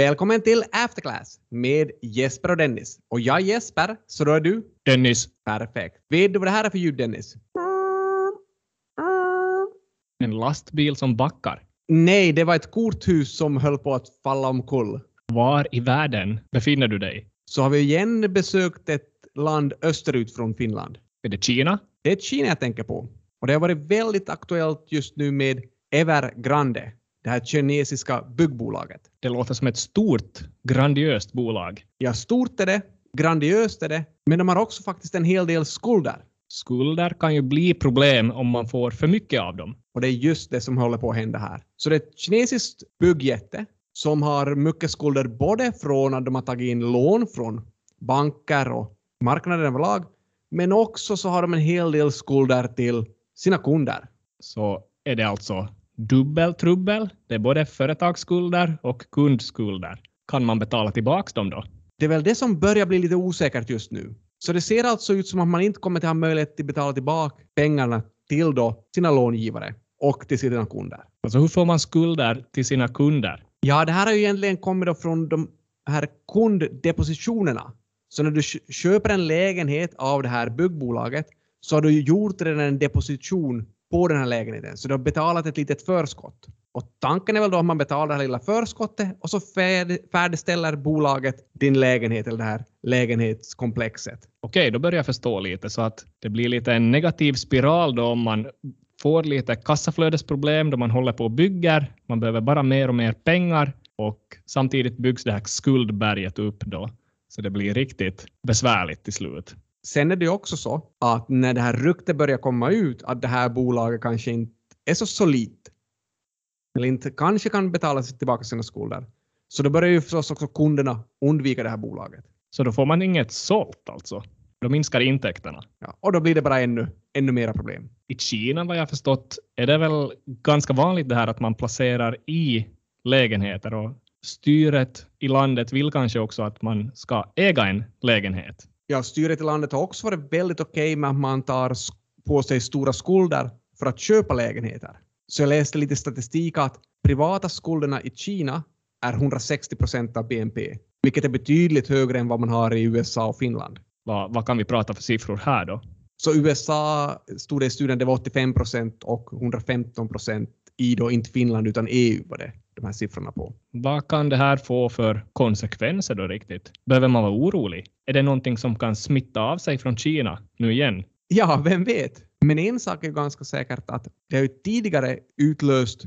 Välkommen till Afterclass med Jesper och Dennis. Och jag är Jesper, så då är du? Dennis. Perfekt. Vet du vad det här är för ljud Dennis? En lastbil som backar. Nej, det var ett korthus som höll på att falla omkull. Var i världen befinner du dig? Så har vi igen besökt ett land österut från Finland. Är det Kina? Det är Kina jag tänker på. Och det har varit väldigt aktuellt just nu med Evergrande, det här kinesiska byggbolaget. Det låter som ett stort, grandiöst bolag. Ja, stort är det, grandiöst är det, men de har också faktiskt en hel del skulder. Skulder kan ju bli problem om man får för mycket av dem. Och det är just det som håller på att hända här. Så det är ett kinesiskt byggjätte som har mycket skulder både från att de har tagit in lån från banker och marknaden överlag, men också så har de en hel del skulder till sina kunder. Så är det alltså dubbeltrubbel. Det är både företagsskulder och kundskulder. Kan man betala tillbaka dem då? Det är väl det som börjar bli lite osäkert just nu. Så det ser alltså ut som att man inte kommer att ha möjlighet att betala tillbaka pengarna till då sina långivare och till sina kunder. Alltså hur får man skulder till sina kunder? Ja, det här har ju egentligen kommit då från de här kunddepositionerna. Så när du köper en lägenhet av det här byggbolaget så har du gjort redan en deposition på den här lägenheten. Så du har betalat ett litet förskott. Och tanken är väl då att man betalar det här lilla förskottet och så färdigställer bolaget din lägenhet eller det här lägenhetskomplexet. Okej, då börjar jag förstå lite så att det blir lite en negativ spiral då om man får lite kassaflödesproblem då man håller på och bygger. Man behöver bara mer och mer pengar och samtidigt byggs det här skuldberget upp då. Så det blir riktigt besvärligt till slut. Sen är det också så att när det här ryktet börjar komma ut att det här bolaget kanske inte är så solidt eller inte kanske kan betala sig tillbaka sina skulder, så då börjar ju förstås också kunderna undvika det här bolaget. Så då får man inget sålt alltså? Då minskar intäkterna? Ja, och då blir det bara ännu, ännu mera problem. I Kina vad jag förstått är det väl ganska vanligt det här att man placerar i lägenheter och styret i landet vill kanske också att man ska äga en lägenhet. Ja, styret i landet har också varit väldigt okej okay med att man tar på sig stora skulder för att köpa lägenheter. Så jag läste lite statistik att privata skulderna i Kina är 160 procent av BNP, vilket är betydligt högre än vad man har i USA och Finland. Vad, vad kan vi prata för siffror här då? Så USA stod det i studien, det var 85 procent och 115 procent i då inte Finland utan EU var det de här siffrorna på. Vad kan det här få för konsekvenser då riktigt? Behöver man vara orolig? Är det någonting som kan smitta av sig från Kina nu igen? Ja, vem vet? Men en sak är ganska säkert att det har ju tidigare utlöst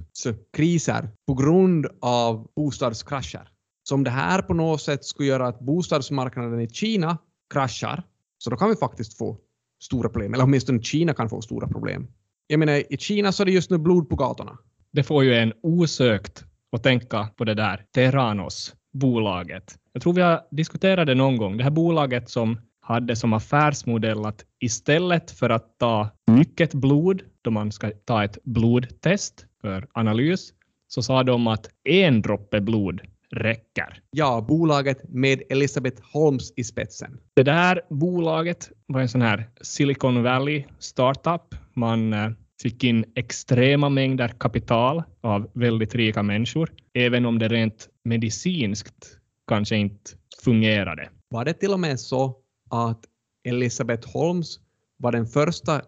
kriser på grund av bostadskrascher. Så om det här på något sätt skulle göra att bostadsmarknaden i Kina kraschar, så då kan vi faktiskt få stora problem. Eller åtminstone Kina kan få stora problem. Jag menar, i Kina så är det just nu blod på gatorna. Det får ju en osökt att tänka på det där Terranos, bolaget. Jag tror vi har diskuterat det någon gång. Det här bolaget som hade som affärsmodell att istället för att ta mycket blod, då man ska ta ett blodtest för analys, så sa de att en droppe blod räcker. Ja, bolaget med Elisabeth Holmes i spetsen. Det där bolaget var en sån här Silicon Valley startup. Man eh, fick in extrema mängder kapital av väldigt rika människor, även om det rent medicinskt kanske inte fungerade. Var det till och med så att Elisabeth Holmes var den första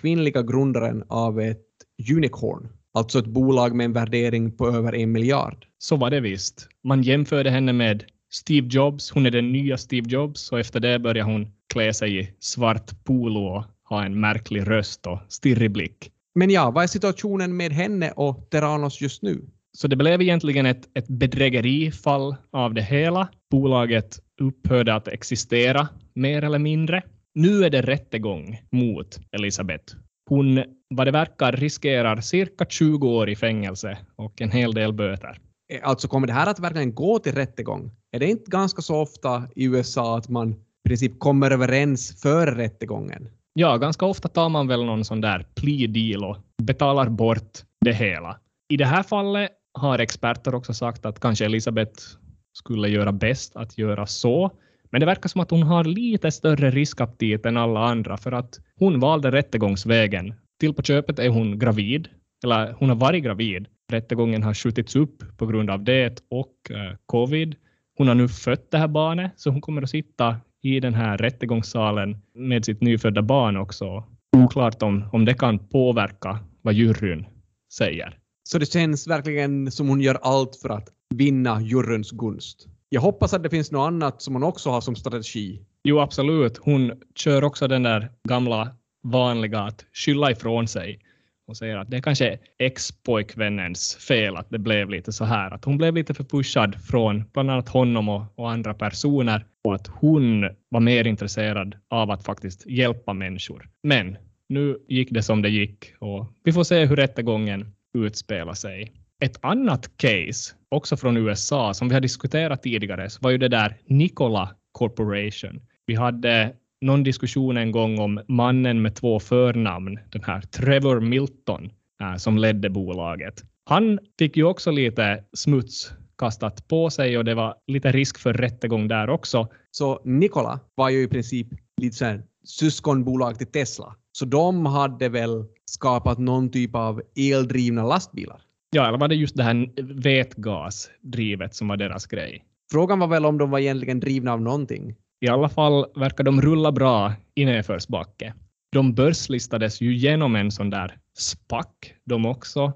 kvinnliga grundaren av ett unicorn, alltså ett bolag med en värdering på över en miljard. Så var det visst. Man jämförde henne med Steve Jobs. Hon är den nya Steve Jobs och efter det började hon klä sig i svart polo och ha en märklig röst och stirrig blick. Men ja, vad är situationen med henne och Terranos just nu? Så det blev egentligen ett, ett bedrägerifall av det hela. Bolaget upphörde att existera mer eller mindre. Nu är det rättegång mot Elisabeth. Hon, vad det verkar, riskerar cirka 20 år i fängelse och en hel del böter. Eh, alltså kommer det här att verkligen gå till rättegång? Är det inte ganska så ofta i USA att man i princip kommer överens före rättegången? Ja, ganska ofta tar man väl någon sån där plea deal och betalar bort det hela. I det här fallet har experter också sagt att kanske Elisabeth skulle göra bäst att göra så. Men det verkar som att hon har lite större riskaptit än alla andra för att hon valde rättegångsvägen. Till på köpet är hon gravid, eller hon har varit gravid rättegången har skjutits upp på grund av det och eh, covid. Hon har nu fött det här barnet, så hon kommer att sitta i den här rättegångssalen med sitt nyfödda barn också. Oklart om, om det kan påverka vad juryn säger. Så det känns verkligen som hon gör allt för att vinna juryns gunst. Jag hoppas att det finns något annat som hon också har som strategi. Jo, absolut. Hon kör också den där gamla vanliga att skylla ifrån sig och säger att det är kanske ex-pojkvännens fel att det blev lite så här. Att hon blev lite förpushad från bland annat honom och, och andra personer och att hon var mer intresserad av att faktiskt hjälpa människor. Men nu gick det som det gick och vi får se hur rättegången utspelar sig. Ett annat case, också från USA, som vi har diskuterat tidigare, så var ju det där Nikola Corporation. Vi hade någon diskussion en gång om mannen med två förnamn, den här Trevor Milton, äh, som ledde bolaget. Han fick ju också lite smuts kastat på sig och det var lite risk för rättegång där också. Så Nikola var ju i princip lite så här syskonbolag till Tesla. Så de hade väl skapat någon typ av eldrivna lastbilar. Ja, eller var det just det här vätgasdrivet som var deras grej? Frågan var väl om de var egentligen drivna av någonting. I alla fall verkar de rulla bra i nedförsbacke. De börslistades ju genom en sån där SPAC de också.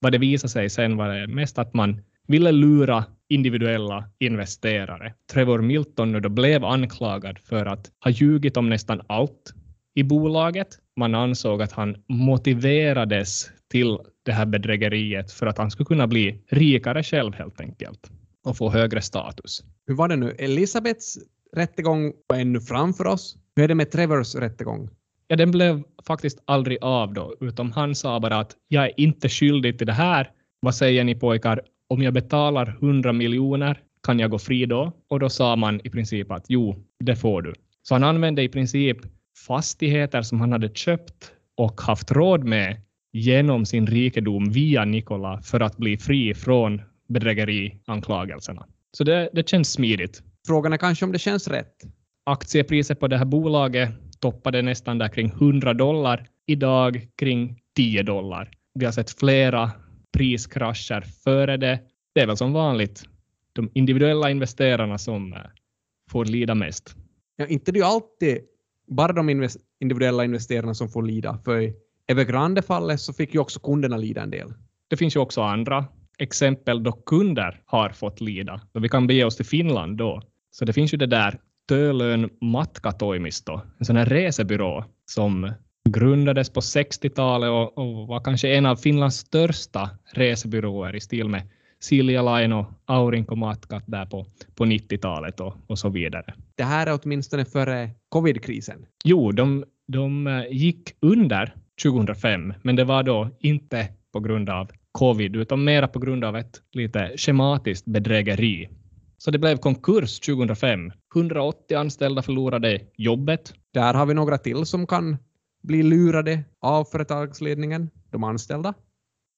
Vad det visade sig sen var det mest att man ville lura individuella investerare. Trevor Milton nu då blev anklagad för att ha ljugit om nästan allt i bolaget. Man ansåg att han motiverades till det här bedrägeriet för att han skulle kunna bli rikare själv helt enkelt och få högre status. Hur var det nu? Elisabeths rättegång var ännu framför oss. Hur är det med Trevors rättegång? Ja, den blev faktiskt aldrig av då, utom han sa bara att jag är inte skyldig till det här. Vad säger ni pojkar? Om jag betalar 100 miljoner, kan jag gå fri då? Och då sa man i princip att jo, det får du. Så han använde i princip fastigheter som han hade köpt och haft råd med genom sin rikedom via Nikola för att bli fri från bedrägerianklagelserna. Så det, det känns smidigt. Frågan är kanske om det känns rätt. Aktiepriset på det här bolaget toppade nästan där kring 100 dollar. Idag kring 10 dollar. Vi har sett flera priskrascher före det. Det är väl som vanligt de individuella investerarna som eh, får lida mest. Ja, inte det är ju alltid bara de individuella investerarna som får lida. För i Evergrande-fallet så fick ju också kunderna lida en del. Det finns ju också andra exempel då kunder har fått lida. vi kan bege oss till Finland då. Så det finns ju det där Tölön Matkatoimisto, en sån här resebyrå som grundades på 60-talet och, och, var kanske en av Finlands största resebyråer i stil med Silja Line och Aurinko Matkat där på, på 90-talet och, och så vidare. Det här är åtminstone före covidkrisen? Jo, de, de eh, gick under 2005, men det var då inte på grund av covid, utan mera på grund av ett lite schematiskt bedrägeri. Så det blev konkurs 2005. 180 anställda förlorade jobbet. Där har vi några till som kan bli lurade av företagsledningen, de anställda.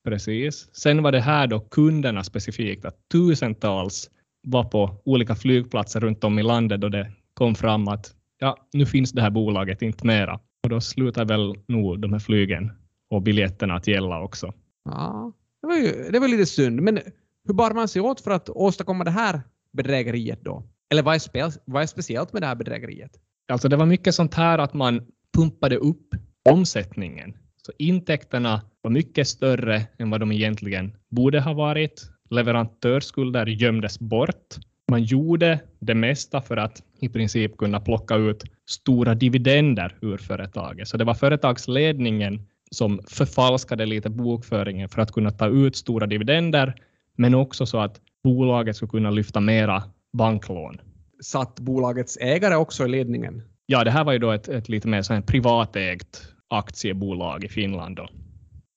Precis. Sen var det här då kunderna specifikt, att tusentals var på olika flygplatser runt om i landet då det kom fram att ja, nu finns det här bolaget inte mera. Och då slutar väl nog de här flygen och biljetterna att gälla också. Ja, det var ju det var lite synd. Men hur bar man sig åt för att åstadkomma det här bedrägeriet då? Eller vad är, spe, vad är speciellt med det här bedrägeriet? Alltså det var mycket sånt här att man pumpade upp omsättningen. Så intäkterna var mycket större än vad de egentligen borde ha varit. Leverantörsskulder gömdes bort. Man gjorde det mesta för att i princip kunna plocka ut stora dividender ur företaget. Så det var företagsledningen som förfalskade lite bokföringen för att kunna ta ut stora dividender, men också så att bolaget skulle kunna lyfta mera banklån. Satt bolagets ägare också i ledningen? Ja, det här var ju då ett, ett lite mer så här privatägt aktiebolag i Finland. Då.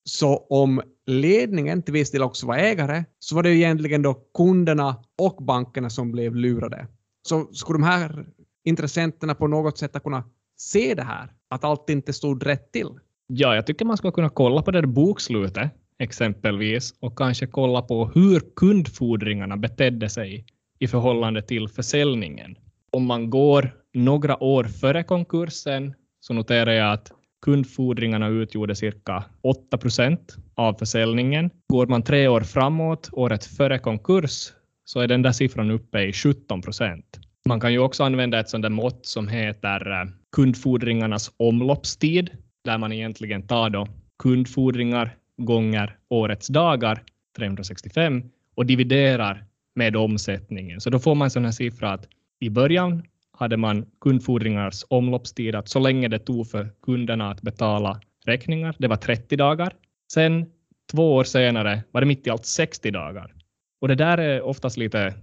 Så om ledningen till viss del också var ägare, så var det egentligen då kunderna och bankerna som blev lurade. Så skulle de här intressenterna på något sätt kunna se det här, att allt inte stod rätt till? Ja, jag tycker man ska kunna kolla på det där bokslutet exempelvis och kanske kolla på hur kundfordringarna betedde sig i förhållande till försäljningen. Om man går några år före konkursen så noterar jag att kundfordringarna utgjorde cirka 8 procent av försäljningen. Går man tre år framåt, året före konkurs, så är den där siffran uppe i 17 procent. Man kan ju också använda ett sådant där mått som heter eh, kundfordringarnas omloppstid, där man egentligen tar då kundfordringar gånger årets dagar, 365, och dividerar med omsättningen. Så då får man en sån här siffra att i början hade man kundfordringars omloppstid, att så länge det tog för kunderna att betala räkningar, det var 30 dagar. Sen två år senare var det mitt i allt 60 dagar. Och det där är oftast lite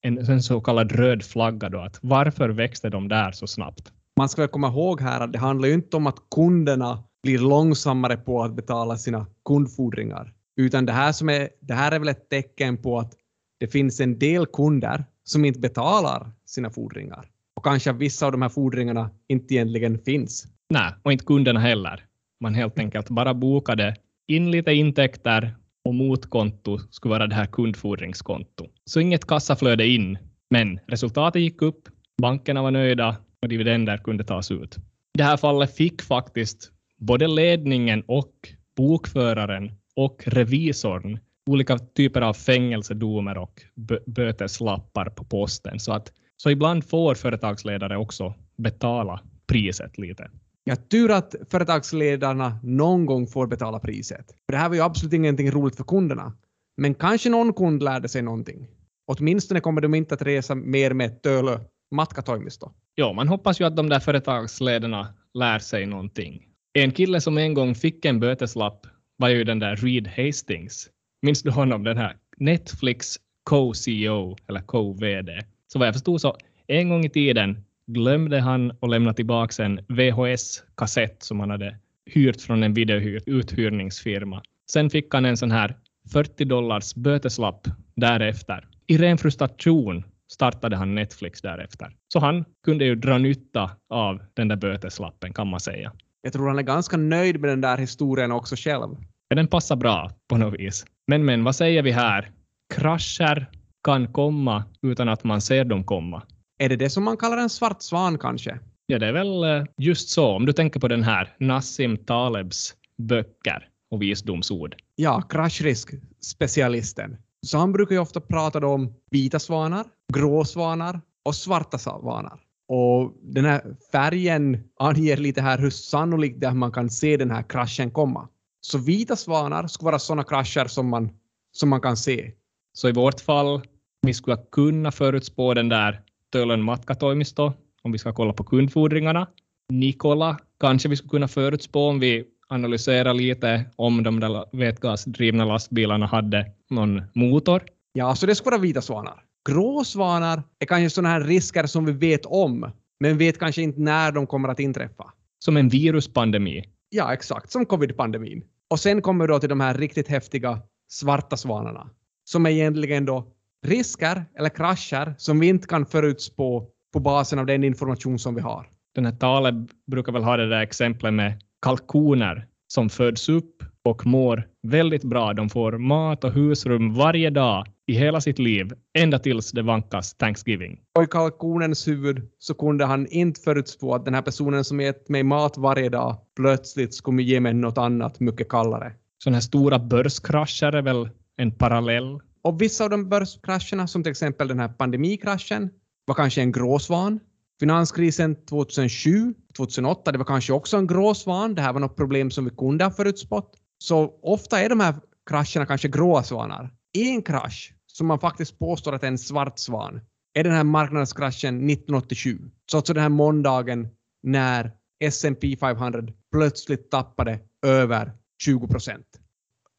en, en så kallad röd flagga då, att varför växte de där så snabbt? Man ska komma ihåg här att det handlar ju inte om att kunderna blir långsammare på att betala sina kundfordringar, utan det här, som är, det här är väl ett tecken på att det finns en del kunder som inte betalar sina fordringar. Och kanske vissa av de här fordringarna inte egentligen finns. Nej, och inte kunderna heller. Man helt enkelt bara bokade in lite intäkter och motkonto skulle vara det här kundfordringskonto. Så inget kassaflöde in, men resultatet gick upp, bankerna var nöjda och dividender kunde tas ut. I det här fallet fick faktiskt både ledningen och bokföraren och revisorn olika typer av fängelsedomer och böteslappar på posten. Så, att, så ibland får företagsledare också betala priset lite. Ja, tur att företagsledarna någon gång får betala priset. För det här var ju absolut ingenting roligt för kunderna. Men kanske någon kund lärde sig någonting. Åtminstone kommer de inte att resa mer med Tölö matkatoimisto. Ja, man hoppas ju att de där företagsledarna lär sig någonting. En kille som en gång fick en böteslapp var ju den där Reed Hastings. Minns du honom, den här Netflix co-CEO eller co-VD? Så vad jag förstod så en gång i tiden glömde han att lämna tillbaka en VHS-kassett som han hade hyrt från en videouthyrningsfirma. Sen fick han en sån här 40 dollars böteslapp därefter. I ren frustration startade han Netflix därefter. Så han kunde ju dra nytta av den där böteslappen kan man säga. Jag tror han är ganska nöjd med den där historien också själv. Ja, den passar bra på något vis. Men men, vad säger vi här? Krascher kan komma utan att man ser dem komma. Är det det som man kallar en svart svan kanske? Ja, det är väl eh, just så. Om du tänker på den här Nassim Talebs böcker och visdomsord. Ja, kraschrisk-specialisten. Så han brukar ju ofta prata om vita svanar, grå svanar och svarta svanar. Och den här färgen anger lite här hur sannolikt det är att man kan se den här kraschen komma. Så vita svanar ska vara sådana krascher som man, som man kan se. Så i vårt fall, vi skulle kunna förutspå den där Töölön matkatoimisto, om vi ska kolla på kundfordringarna. Nikola kanske vi skulle kunna förutspå om vi analyserar lite om de där vätgasdrivna lastbilarna hade någon motor. Ja, så det ska vara vita svanar. Grå svanar är kanske sådana här risker som vi vet om, men vet kanske inte när de kommer att inträffa. Som en viruspandemi. Ja, exakt. Som covid-pandemin. Och sen kommer vi då till de här riktigt häftiga svarta svanarna, som är egentligen då risker eller krascher som vi inte kan förutspå på basen av den information som vi har. Den här Taleb brukar väl ha det där exemplet med kalkoner som föds upp och mår väldigt bra. De får mat och husrum varje dag i hela sitt liv, ända tills det vankas Thanksgiving. Och i kalkonens huvud så kunde han inte förutspå att den här personen som gett mig mat varje dag plötsligt skulle ge mig något annat mycket kallare. Sådana här stora börskrascher är väl en parallell? Och vissa av de börskrascherna, som till exempel den här pandemikraschen, var kanske en gråsvan. Finanskrisen 2007, 2008, det var kanske också en gråsvan. Det här var något problem som vi kunde ha förutspått. Så ofta är de här krascherna kanske gråa svanar. En krasch som man faktiskt påstår att är en svart svan är den här marknadskraschen 1987. Så alltså den här måndagen när S&P 500 plötsligt tappade över 20 procent.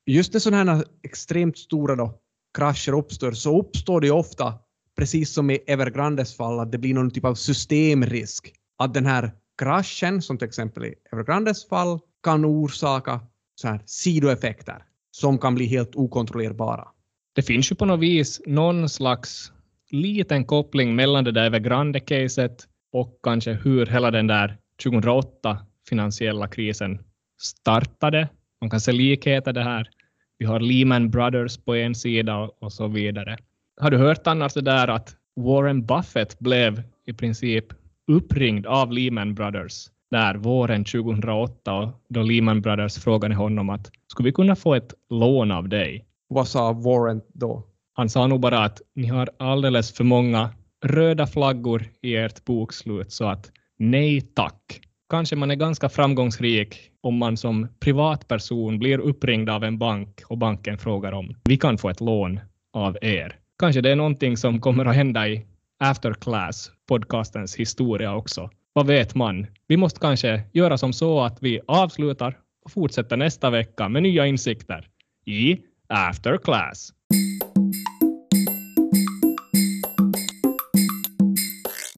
Just när sådana här extremt stora då, krascher uppstår så uppstår det ofta, precis som i Evergrandes fall, att det blir någon typ av systemrisk. Att den här kraschen, som till exempel i Evergrandes fall, kan orsaka så här sidoeffekter som kan bli helt okontrollerbara. Det finns ju på något vis någon slags liten koppling mellan det där Evergrande-caset och kanske hur hela den där 2008 finansiella krisen startade. Man kan se likheter det här. Vi har Lehman Brothers på en sida och så vidare. Har du hört annars det där att Warren Buffett blev i princip uppringd av Lehman Brothers där våren 2008 och då Lehman Brothers frågade honom att skulle vi kunna få ett lån av dig? Vad sa Warren då? Han sa nog bara att ni har alldeles för många röda flaggor i ert bokslut så att nej tack. Kanske man är ganska framgångsrik om man som privatperson blir uppringd av en bank och banken frågar om vi kan få ett lån av er. Kanske det är någonting som kommer att hända i After Class, podcastens historia också. Vad vet man? Vi måste kanske göra som så att vi avslutar och fortsätter nästa vecka med nya insikter i After Class.